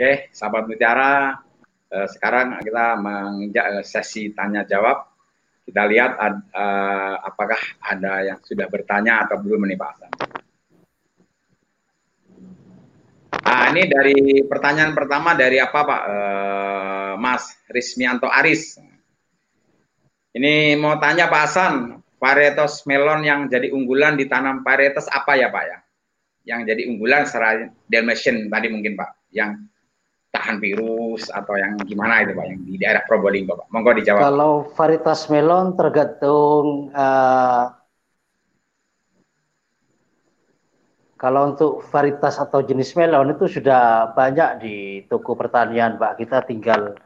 Oke, sahabat mutiara, eh, sekarang kita menginjak eh, sesi tanya jawab. Kita lihat ad, eh, apakah ada yang sudah bertanya atau belum nih Pak. Nah, ini dari pertanyaan pertama dari apa Pak eh, Mas Rismianto Aris. Ini mau tanya Pak Hasan, varietas melon yang jadi unggulan ditanam varietas apa ya Pak ya? Yang jadi unggulan secara Dalmatian tadi mungkin Pak, yang tahan virus atau yang gimana itu Pak yang di daerah Probolinggo Pak? Monggo dijawab. Kalau varietas melon tergantung uh, kalau untuk varietas atau jenis melon itu sudah banyak di toko pertanian Pak. Kita tinggal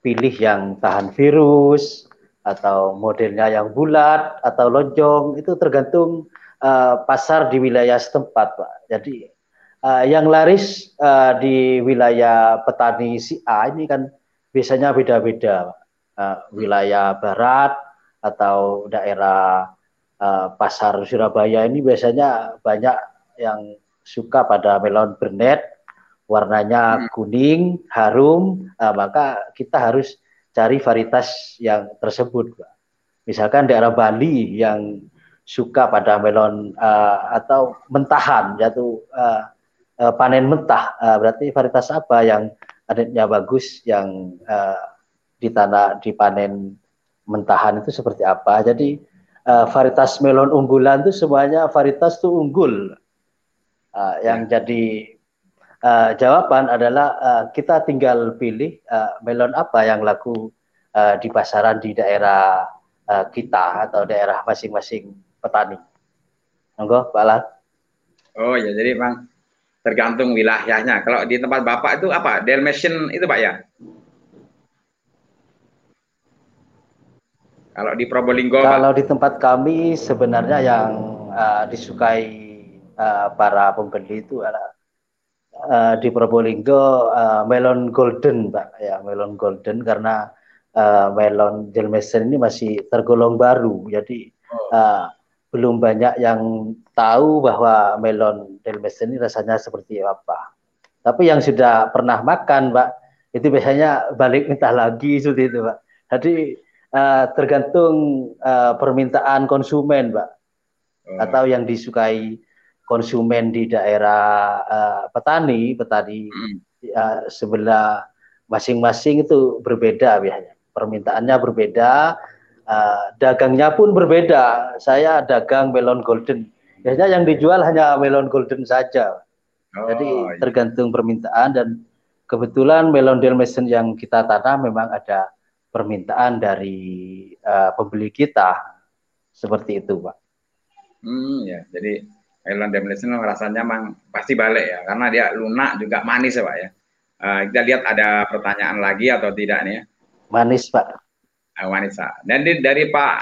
pilih yang tahan virus atau modelnya yang bulat atau lonjong itu tergantung uh, pasar di wilayah setempat Pak. Jadi uh, yang laris uh, di wilayah petani si A ini kan biasanya beda-beda. Uh, wilayah barat atau daerah uh, pasar Surabaya ini biasanya banyak yang suka pada melon bernet, warnanya hmm. kuning, harum, uh, maka kita harus cari varietas yang tersebut. Misalkan daerah Bali yang suka pada melon uh, atau mentahan, yaitu uh, uh, panen mentah. Uh, berarti varietas apa yang adanya bagus yang uh, di tanah dipanen mentahan itu seperti apa? Jadi uh, varietas melon unggulan itu semuanya varietas itu unggul. Uh, yang ya. jadi uh, jawaban adalah uh, kita tinggal pilih uh, melon apa yang laku uh, di pasaran di daerah uh, kita atau daerah masing-masing petani. Monggo, Pak Alat. Oh ya, jadi Bang tergantung wilayahnya. Kalau di tempat Bapak itu apa? Dalmatian itu Pak ya? Kalau di Probolinggo Kalau Pak? di tempat kami sebenarnya yang uh, disukai uh, para pembeli itu adalah uh, di Probolinggo uh, melon golden Pak ya, melon golden karena uh, melon Dalmatian ini masih tergolong baru. Jadi uh, belum banyak yang tahu bahwa melon Delmes ini rasanya seperti apa. Tapi yang sudah pernah makan, Pak, itu biasanya balik minta lagi seperti itu, Pak. Jadi uh, tergantung uh, permintaan konsumen, Pak, hmm. atau yang disukai konsumen di daerah uh, petani, petani hmm. uh, sebelah masing-masing itu berbeda biasanya. Permintaannya berbeda, Uh, dagangnya pun berbeda. Saya dagang melon golden. Biasanya yang dijual hanya melon golden saja. Oh, Jadi iya. tergantung permintaan dan kebetulan melon Dalmatian yang kita tanam memang ada permintaan dari uh, pembeli kita. Seperti itu, Pak. Hmm, ya. Jadi melon Dalmatian rasanya memang pasti balik ya, karena dia lunak juga manis ya, Pak ya. Uh, kita lihat ada pertanyaan lagi atau tidak nih ya. Manis, Pak. Wanita. Dan di, dari Pak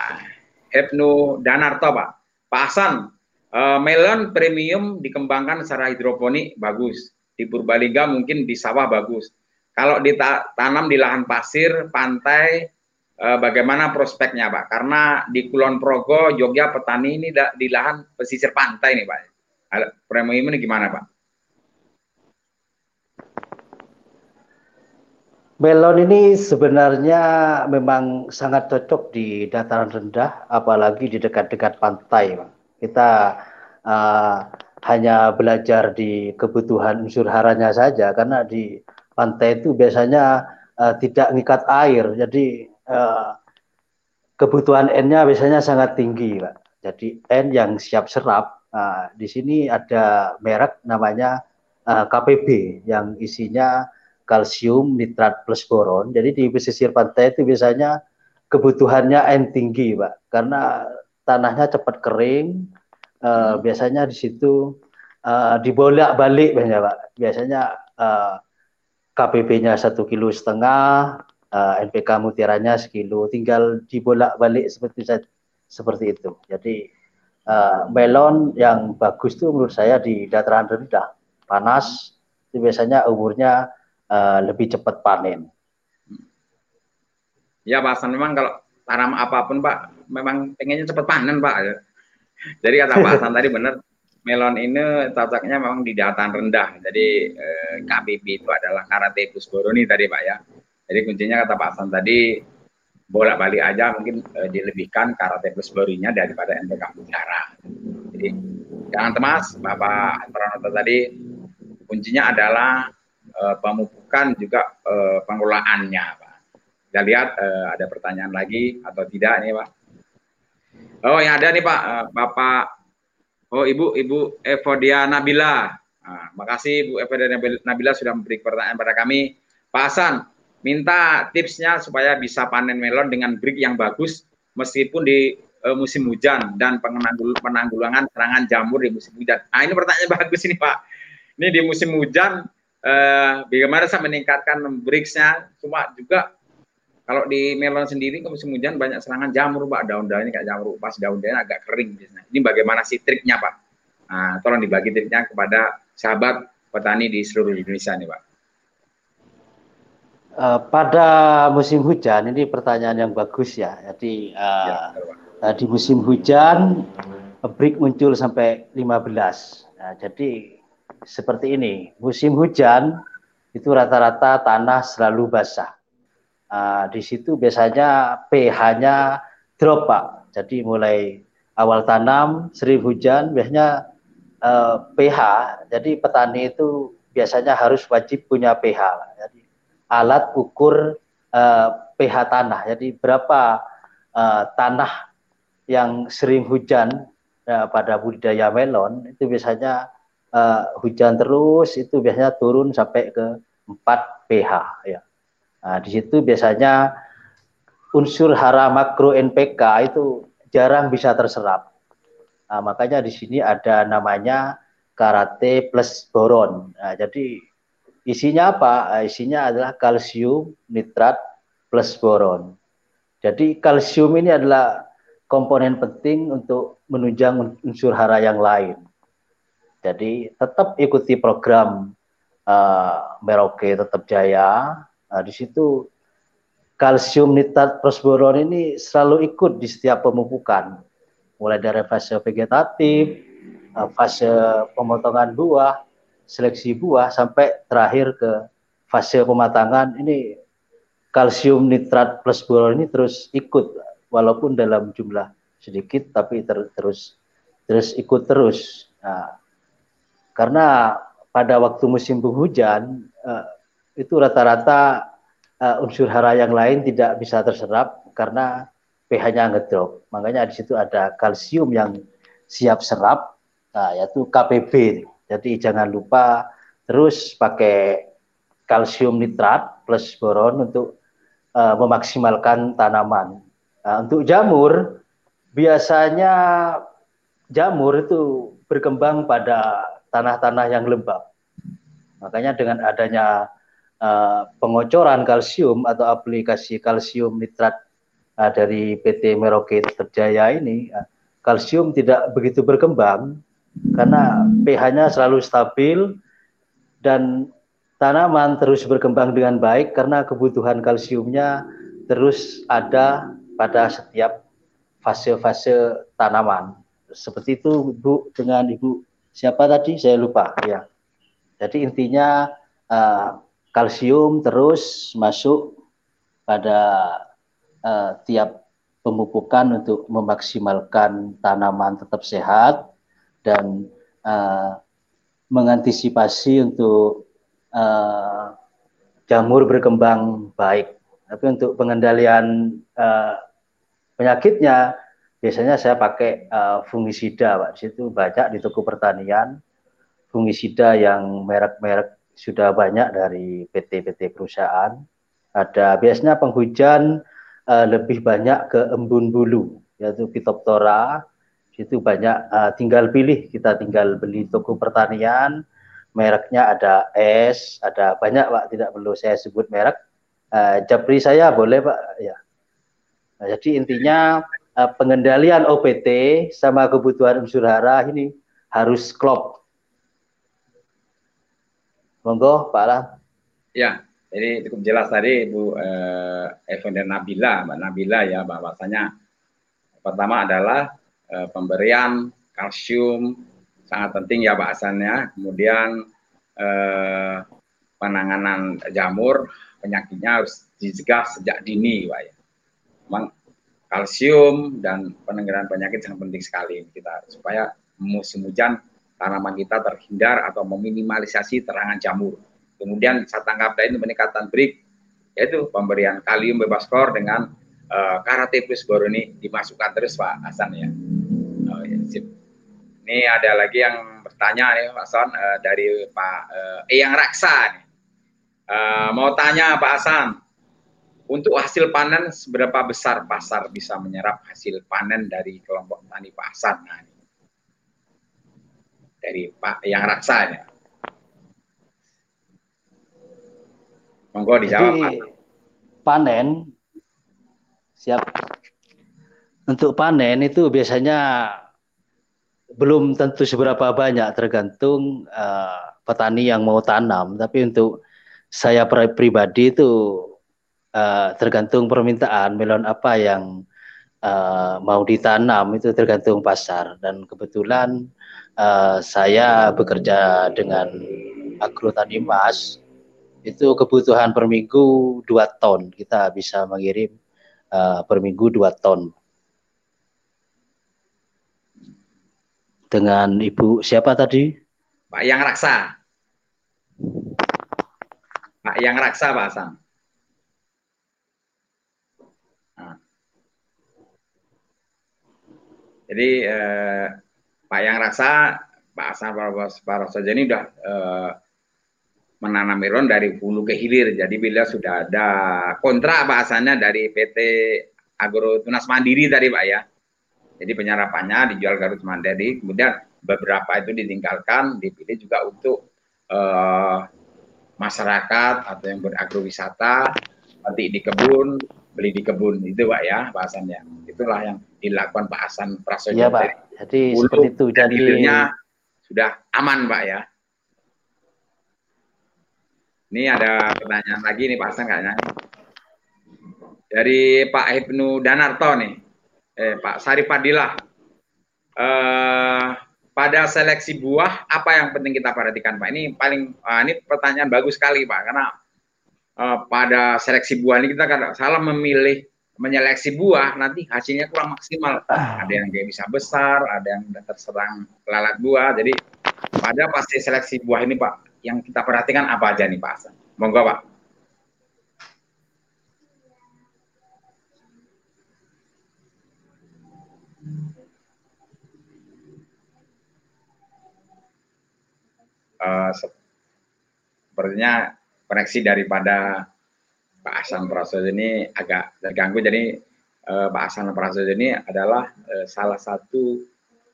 Hebnu Danarto, Pak. Pak Hasan, uh, melon premium dikembangkan secara hidroponik bagus. Di Purbalingga mungkin di sawah bagus. Kalau ditanam di lahan pasir, pantai, uh, bagaimana prospeknya, Pak? Karena di Kulon Progo, Jogja, petani ini di lahan pesisir pantai nih, Pak. Premium ini gimana, Pak? Melon ini sebenarnya memang sangat cocok di dataran rendah, apalagi di dekat-dekat pantai. Kita uh, hanya belajar di kebutuhan unsur haranya saja, karena di pantai itu biasanya uh, tidak mengikat air, jadi uh, kebutuhan N-nya biasanya sangat tinggi, Pak. Jadi N yang siap serap. Nah, di sini ada merek namanya uh, KPB yang isinya kalsium, nitrat plus boron. Jadi di pesisir pantai itu biasanya kebutuhannya N tinggi, Pak, karena tanahnya cepat kering. Uh, biasanya di situ uh, dibolak-balik banyak, Pak. Biasanya uh, eh, KPB-nya satu kilo setengah, uh, NPK mutiranya sekilo, tinggal dibolak-balik seperti seperti itu. Jadi uh, melon yang bagus itu menurut saya di dataran rendah, panas, itu biasanya umurnya uh, lebih cepat panen. Ya Pak Hasan, memang kalau tanam apa pun Pak, memang pengennya cepat panen Pak. Jadi kata Pak Hasan tadi benar, melon ini cocoknya memang di dataran rendah. Jadi eh, KBB itu adalah karate plus boroni tadi Pak ya. Jadi kuncinya kata Pak Hasan tadi bolak-balik aja mungkin eh, dilebihkan karate plus boroninya daripada NPK udara. Jadi jangan temas Bapak Pranoto tadi kuncinya adalah eh, pemupukan juga eh, pengelolaannya Pak. Kita lihat eh, ada pertanyaan lagi atau tidak nih Pak. Oh yang ada nih Pak, eh, Bapak Oh, Ibu Ibu Evodia Nabila. Nah, makasih Bu Evodia Nabila sudah memberi pertanyaan pada kami. Pak Hasan, minta tipsnya supaya bisa panen melon dengan break yang bagus meskipun di uh, musim hujan dan penanggulangan serangan jamur di musim hujan. Nah, ini pertanyaan bagus ini, Pak. Ini di musim hujan uh, bagaimana saya meningkatkan breaksnya cuma juga kalau di melon sendiri ke musim hujan banyak serangan jamur, Pak. Daun-daunnya kayak jamur, pas daun-daunnya agak kering biasanya. Ini bagaimana sih triknya, Pak? Nah, tolong dibagi triknya kepada sahabat petani di seluruh Indonesia nih, Pak. Uh, pada musim hujan ini pertanyaan yang bagus ya. Jadi uh, ya, uh, di musim hujan break muncul sampai 15. Nah, jadi seperti ini. Musim hujan itu rata-rata tanah selalu basah. Uh, di situ biasanya pH-nya drop Pak. Jadi mulai awal tanam, sering hujan, biasanya uh, pH. Jadi petani itu biasanya harus wajib punya pH. Jadi alat ukur uh, pH tanah. Jadi berapa uh, tanah yang sering hujan uh, pada budidaya melon itu biasanya uh, hujan terus itu biasanya turun sampai ke 4 pH ya. Nah, di situ biasanya unsur hara makro NPK itu jarang bisa terserap. Nah, makanya di sini ada namanya karate plus boron. Nah, jadi isinya apa? Nah, isinya adalah kalsium nitrat plus boron. Jadi kalsium ini adalah komponen penting untuk menunjang unsur hara yang lain. Jadi tetap ikuti program uh, Merauke tetap jaya Nah, di situ kalsium nitrat plus boron ini selalu ikut di setiap pemupukan, mulai dari fase vegetatif, eh, fase pemotongan buah, seleksi buah, sampai terakhir ke fase pematangan. Ini kalsium nitrat plus boron ini terus ikut, walaupun dalam jumlah sedikit, tapi ter terus terus ikut terus. Nah, karena pada waktu musim penghujan, eh, itu rata-rata uh, unsur hara yang lain tidak bisa terserap karena pH-nya ngedrop. Makanya di situ ada kalsium yang siap serap, nah, yaitu KPB. Jadi jangan lupa terus pakai kalsium nitrat plus boron untuk uh, memaksimalkan tanaman. Nah, untuk jamur, biasanya jamur itu berkembang pada tanah-tanah yang lembab. Makanya dengan adanya uh, pengocoran kalsium atau aplikasi kalsium nitrat uh, dari PT Merauke Terjaya ini, uh, kalsium tidak begitu berkembang karena pH-nya selalu stabil dan tanaman terus berkembang dengan baik karena kebutuhan kalsiumnya terus ada pada setiap fase-fase tanaman. Seperti itu Bu dengan Ibu siapa tadi saya lupa ya. Jadi intinya uh, kalsium terus masuk pada uh, tiap pemupukan untuk memaksimalkan tanaman tetap sehat dan uh, mengantisipasi untuk uh, jamur berkembang baik. Tapi untuk pengendalian uh, penyakitnya biasanya saya pakai uh, fungisida, Pak. Di situ banyak di toko pertanian fungisida yang merek-merek sudah banyak dari PT-PT perusahaan. Ada biasanya penghujan uh, lebih banyak ke embun bulu, yaitu Phytophthora. Itu banyak uh, tinggal pilih, kita tinggal beli toko pertanian, mereknya ada S, ada banyak Pak, tidak perlu saya sebut merek. Uh, Japri saya boleh Pak, ya. Nah, jadi intinya uh, pengendalian OPT sama kebutuhan unsur hara ini harus klop Monggo Pak Alam. Ya, jadi cukup jelas tadi Bu eh, Evan dan Nabila, Mbak Nabila ya bahwasanya pertama adalah eh, pemberian kalsium sangat penting ya Pak Hasan ya. Kemudian eh, penanganan jamur penyakitnya harus dicegah sejak dini Pak ya. Memang kalsium dan penanggulangan penyakit sangat penting sekali kita supaya musim hujan tanaman kita terhindar atau meminimalisasi terangan jamur. Kemudian saya tangkap lain peningkatan break yaitu pemberian kalium bebas klor dengan uh, karate plus boroni dimasukkan terus Pak Hasan ya. Oh, ya sip. Ini ada lagi yang bertanya nih Pak Hasan uh, dari Pak uh, Eyang Raksa. Uh, mau tanya Pak Hasan, untuk hasil panen seberapa besar pasar bisa menyerap hasil panen dari kelompok tani Pak Hasan? Nah, dari Pak yang raksanya. Monggo dijawab Jadi, Pak. Panen siap. Untuk panen itu biasanya belum tentu seberapa banyak tergantung uh, petani yang mau tanam. Tapi untuk saya pribadi itu uh, tergantung permintaan melon apa yang uh, mau ditanam itu tergantung pasar. Dan kebetulan uh, saya bekerja dengan agrotani mas itu kebutuhan per minggu dua ton. Kita bisa mengirim uh, per minggu dua ton. Dengan ibu siapa tadi? Pak Yang Raksa. Pak Yang Raksa Pak Hasan jadi eh, Pak Yang Rasa, Pak Hasan Paroso ini sudah eh, menanam melon dari hulu ke hilir. Jadi bila sudah ada kontrak bahasannya dari PT Agro Tunas Mandiri tadi Pak ya. Jadi penyerapannya dijual Garut Mandiri, kemudian beberapa itu ditinggalkan, dipilih juga untuk eh, masyarakat atau yang beragrowisata, nanti di kebun, beli di kebun itu Pak ya bahasannya. Itulah yang dilakukan Pak Hasan Prasojo. Iya Pak. Jadi seperti itu. Jadi sudah aman, Pak ya. Ini ada pertanyaan lagi nih Pak Hasan kayaknya. Dari Pak Ibnu Danarto nih. Eh, Pak Sari Fadilah. Eh, pada seleksi buah apa yang penting kita perhatikan Pak? Ini paling uh, ini pertanyaan bagus sekali Pak karena uh, pada seleksi buah ini kita kan salah memilih menyeleksi buah nanti hasilnya kurang maksimal. Ada yang dia bisa besar, ada yang terserang lalat buah. Jadi pada pasti seleksi buah ini Pak, yang kita perhatikan apa aja nih Pak Hasan? Monggo Pak. Uh, sepertinya koneksi daripada Pak Hasan Prasojo ini agak terganggu. Jadi eh, Pak Hasan Prasojo ini adalah eh, salah satu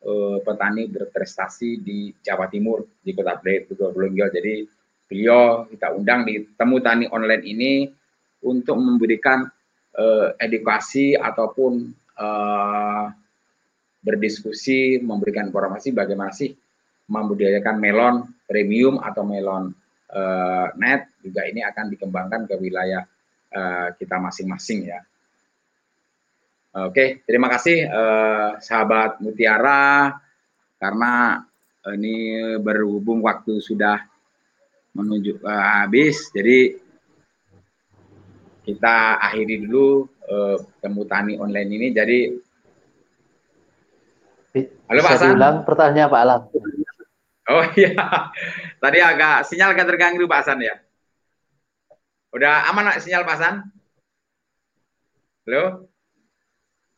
eh, petani berprestasi di Jawa Timur di Kota Probolinggo. Jadi beliau kita undang di temu tani online ini untuk memberikan eh, edukasi ataupun eh, berdiskusi, memberikan informasi bagaimana sih membudidayakan melon premium atau melon uh, net juga ini akan dikembangkan ke wilayah uh, kita masing-masing ya. Oke, terima kasih uh, sahabat Mutiara karena ini berhubung waktu sudah menuju uh, habis, jadi kita akhiri dulu uh, temu tani online ini. Jadi, halo Pak Hasan. Ulang pertanyaan Pak Alam. Oh iya, tadi agak sinyal agak terganggu Pak Hasan ya. Udah aman sinyal Pak San? Halo?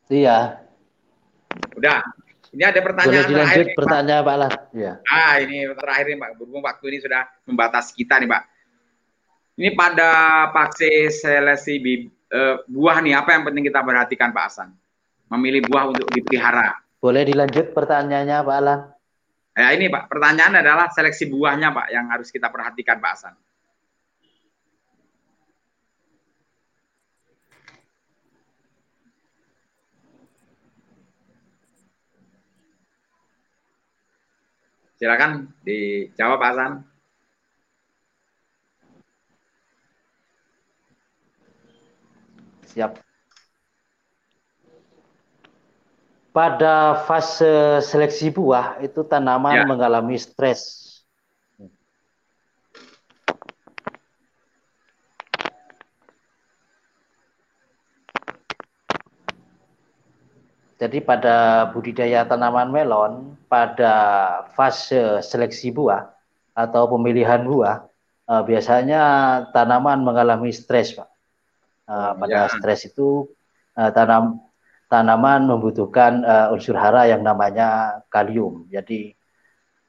Iya. Udah. Ini ada pertanyaan Boleh terakhir. Nih, pertanyaan Pak Lah. Ya. Ah, ini terakhir nih Pak. Berhubung waktu ini sudah membatasi kita nih Pak. Ini pada fase seleksi uh, buah nih, apa yang penting kita perhatikan Pak Hasan? Memilih buah untuk dipelihara. Boleh dilanjut pertanyaannya Pak Alan? Ya ini Pak, pertanyaan adalah seleksi buahnya Pak yang harus kita perhatikan Pak Hasan. Silakan dijawab Pak Hasan. Siap. Pada fase seleksi buah itu tanaman ya. mengalami stres. Jadi pada budidaya tanaman melon pada fase seleksi buah atau pemilihan buah uh, biasanya tanaman mengalami stres, Pak. Uh, pada ya. stres itu uh, tanam tanaman membutuhkan uh, unsur hara yang namanya kalium. Jadi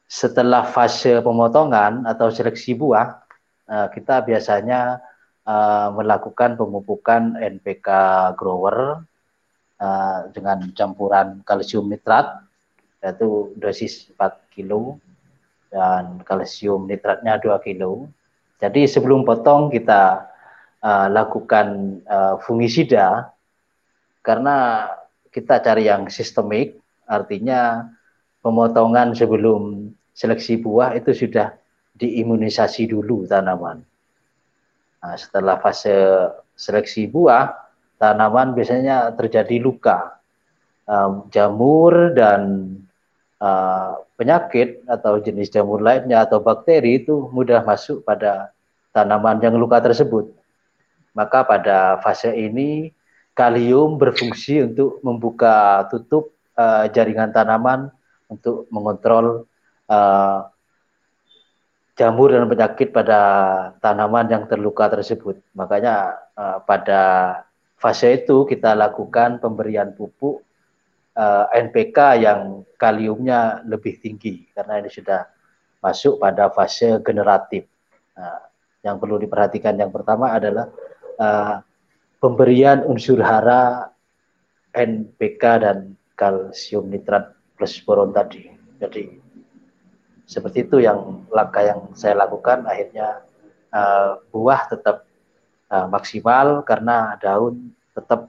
setelah fase pemotongan atau seleksi buah, uh, kita biasanya uh, melakukan pemupukan NPK grower uh, dengan campuran kalsium nitrat yaitu dosis 4 kilo dan kalsium nitratnya 2 kilo. Jadi sebelum potong kita uh, lakukan uh, fungisida karena kita cari yang sistemik, artinya pemotongan sebelum seleksi buah itu sudah diimunisasi dulu tanaman. Nah, setelah fase seleksi buah, tanaman biasanya terjadi luka, um, jamur dan uh, penyakit atau jenis jamur lainnya atau bakteri itu mudah masuk pada tanaman yang luka tersebut. Maka pada fase ini kalium berfungsi untuk membuka tutup uh, jaringan tanaman untuk mengontrol uh, jamur dan penyakit pada tanaman yang terluka tersebut. Makanya uh, pada fase itu kita lakukan pemberian pupuk uh, NPK yang kaliumnya lebih tinggi karena ini sudah masuk pada fase generatif. Nah, yang perlu diperhatikan yang pertama adalah uh, pemberian unsur hara NPK dan kalsium nitrat plus boron tadi. Jadi seperti itu yang langkah yang saya lakukan akhirnya uh, buah tetap uh, maksimal karena daun tetap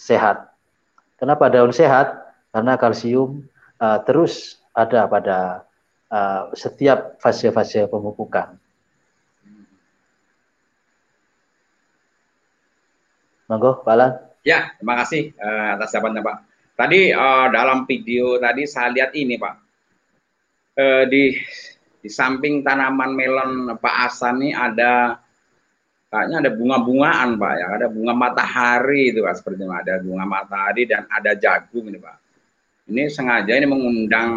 sehat. Kenapa daun sehat? Karena kalsium uh, terus ada pada uh, setiap fase-fase pemupukan. Monggo, Pak Alan. Ya, terima kasih uh, atas jawabannya, Pak. Tadi uh, dalam video tadi saya lihat ini, Pak. Uh, di di samping tanaman melon Pak Asan ini ada kayaknya ada bunga-bungaan, Pak ya. Ada bunga matahari itu, Pak, seperti itu. Ada bunga matahari dan ada jagung ini, Pak. Ini sengaja ini mengundang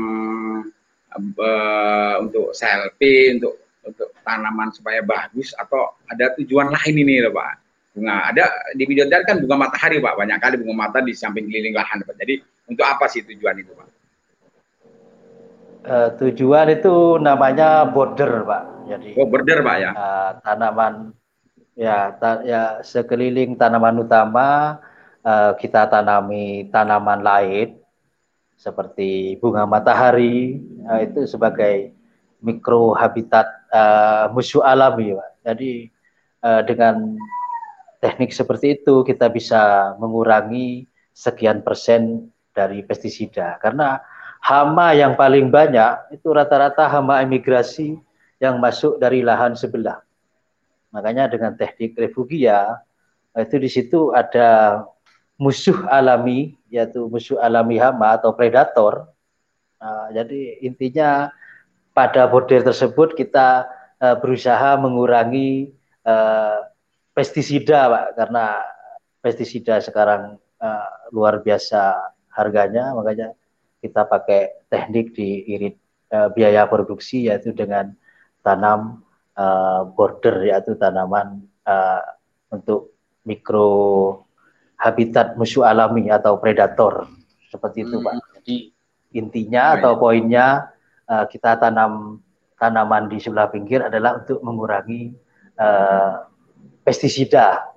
uh, untuk selfie, untuk untuk tanaman supaya bagus atau ada tujuan lain ini, Pak bunga. Ada di video tadi kan bunga matahari Pak, banyak kali bunga mata di samping keliling lahan Pak. Jadi untuk apa sih tujuan itu Pak? Uh, tujuan itu namanya border Pak. Jadi oh, border Pak ya. Uh, tanaman ya ta ya sekeliling tanaman utama uh, kita tanami tanaman lain seperti bunga matahari uh, itu sebagai mikro habitat uh, musuh alami Pak. Jadi uh, dengan teknik seperti itu kita bisa mengurangi sekian persen dari pestisida karena hama yang paling banyak itu rata-rata hama emigrasi yang masuk dari lahan sebelah. Makanya dengan teknik refugia itu di situ ada musuh alami yaitu musuh alami hama atau predator. Nah, jadi intinya pada border tersebut kita uh, berusaha mengurangi uh, pestisida Pak karena pestisida sekarang uh, luar biasa harganya makanya kita pakai teknik diirit uh, biaya produksi yaitu dengan tanam uh, border yaitu tanaman uh, untuk mikro habitat musuh alami atau predator seperti itu hmm. Pak. Jadi intinya atau poinnya uh, kita tanam tanaman di sebelah pinggir adalah untuk mengurangi uh, pestisida.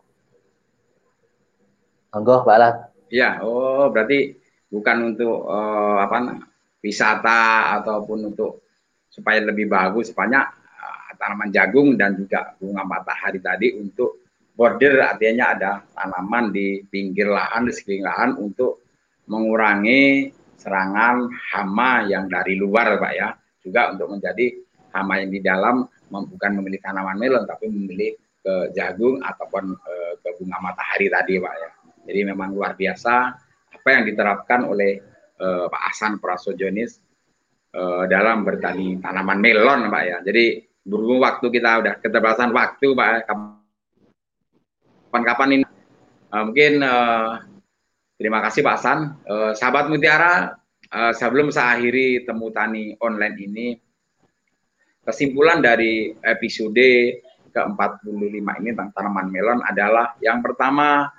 Monggo, Pak Alan. Ya, oh berarti bukan untuk uh, apa wisata ataupun untuk supaya lebih bagus banyak uh, tanaman jagung dan juga bunga matahari tadi untuk border artinya ada tanaman di pinggir lahan di sekeliling lahan untuk mengurangi serangan hama yang dari luar Pak ya juga untuk menjadi hama yang di dalam bukan memilih tanaman melon tapi memilih ke jagung ataupun uh, ke bunga matahari tadi Pak ya. Jadi memang luar biasa apa yang diterapkan oleh uh, Pak Hasan Prasojonis uh, dalam bertani tanaman melon Pak ya. Jadi berhubung waktu kita udah keterbatasan waktu Pak kapan-kapan ini uh, mungkin uh, terima kasih Pak Hasan. Uh, sahabat Mutiara uh, sebelum saya akhiri temu tani online ini kesimpulan dari episode ke-45 ini tentang tanaman melon adalah yang pertama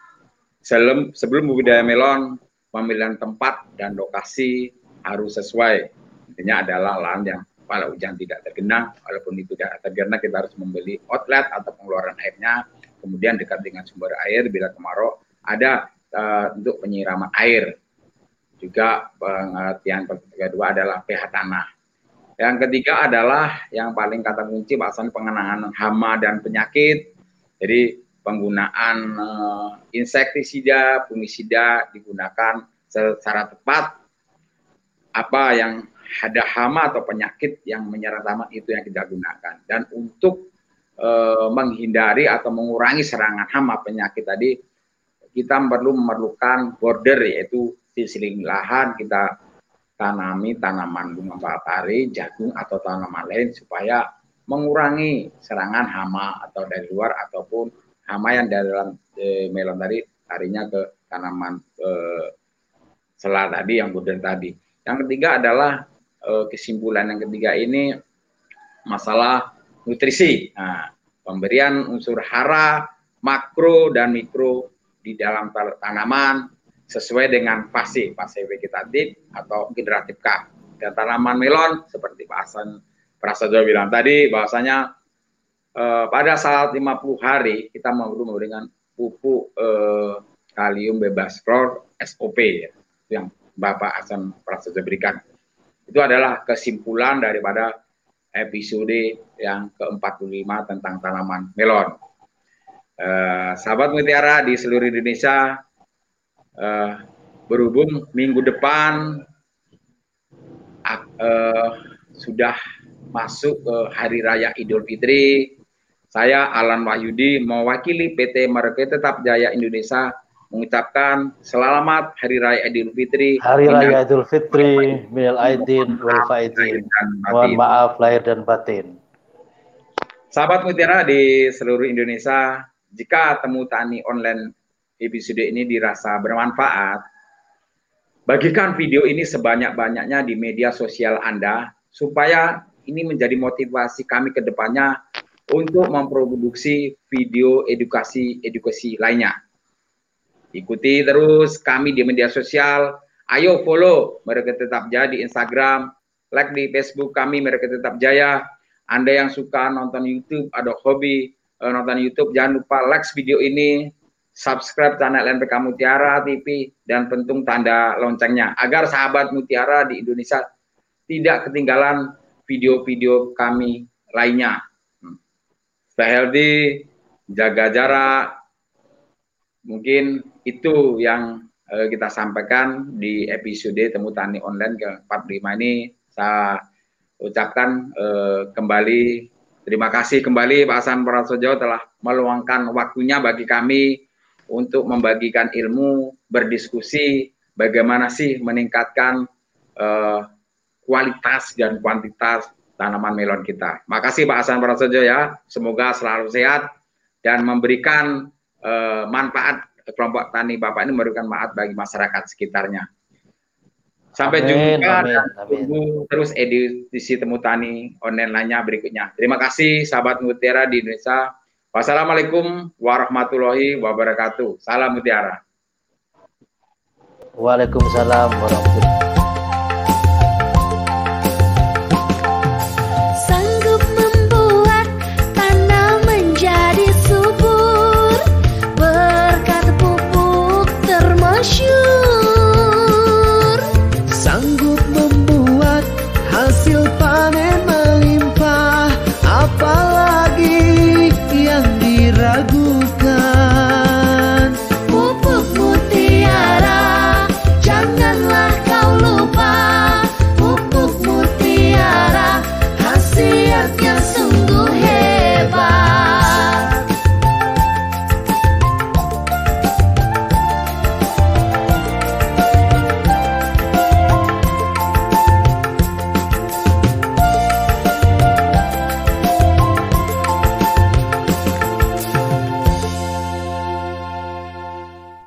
sebelum sebelum budidaya melon pemilihan tempat dan lokasi harus sesuai. Intinya adalah lahan yang pada hujan tidak tergenang, walaupun itu tidak tergenang kita harus membeli outlet atau pengeluaran airnya, kemudian dekat dengan sumber air bila kemarau ada uh, untuk penyiraman air. Juga pengertian kedua adalah pH tanah. Yang ketiga adalah yang paling kata kunci bahasan pengenangan hama dan penyakit. Jadi penggunaan uh, insektisida, fungisida digunakan secara tepat. Apa yang ada hama atau penyakit yang menyerang tanaman itu yang kita gunakan. Dan untuk uh, menghindari atau mengurangi serangan hama penyakit tadi, kita perlu memerlukan border yaitu sisi lahan kita tanami tanaman bunga matahari, jagung atau tanaman lain supaya mengurangi serangan hama atau dari luar ataupun hama yang dari dalam e, melon tadi larinya ke tanaman e, selah tadi yang border tadi. Yang ketiga adalah e, kesimpulan yang ketiga ini masalah nutrisi. Nah, pemberian unsur hara, makro dan mikro di dalam tanaman sesuai dengan fase, fase vegetatif atau generatif K. Dan tanaman melon seperti Pak Hasan Prasajo bilang tadi bahwasanya eh, pada saat 50 hari kita perlu memberikan pupuk eh, kalium bebas klor SOP ya, yang Bapak Hasan Prasajo berikan. Itu adalah kesimpulan daripada episode yang ke-45 tentang tanaman melon. Eh, sahabat mutiara di seluruh Indonesia uh, berhubung minggu depan uh, sudah masuk ke Hari Raya Idul Fitri, saya Alan Wahyudi mewakili PT Market Tetap Jaya Indonesia mengucapkan selamat Hari Raya Idul Fitri. Hari Raya Idul Fitri, Mil Aidin, Wal Faidin. Mohon maaf lahir dan batin. Sahabat Mutiara di seluruh Indonesia, jika temu tani online episode ini dirasa bermanfaat, bagikan video ini sebanyak-banyaknya di media sosial Anda supaya ini menjadi motivasi kami ke depannya untuk memproduksi video edukasi-edukasi lainnya. Ikuti terus kami di media sosial. Ayo follow mereka tetap jaya di Instagram, like di Facebook kami mereka tetap jaya. Anda yang suka nonton YouTube, ada hobi eh, nonton YouTube, jangan lupa like video ini, subscribe channel NPK Mutiara TV dan pentung tanda loncengnya agar sahabat Mutiara di Indonesia tidak ketinggalan video-video kami lainnya. Hmm. Stay healthy, jaga jarak. Mungkin itu yang uh, kita sampaikan di episode Temu Tani Online ke-45 ini. Saya ucapkan uh, kembali terima kasih kembali Pak Hasan Prasojo telah meluangkan waktunya bagi kami untuk membagikan ilmu, berdiskusi bagaimana sih meningkatkan uh, kualitas dan kuantitas tanaman melon kita. Makasih Pak Hasan Prasojo ya, semoga selalu sehat dan memberikan uh, manfaat kelompok tani Bapak ini memberikan manfaat bagi masyarakat sekitarnya. Sampai amin, jumpa amin, amin. terus edisi temu tani online lainnya berikutnya. Terima kasih sahabat Mutiara di Indonesia. Wassalamualaikum warahmatullahi wabarakatuh. Salam mutiara. Waalaikumsalam warahmatullahi wabarakatuh.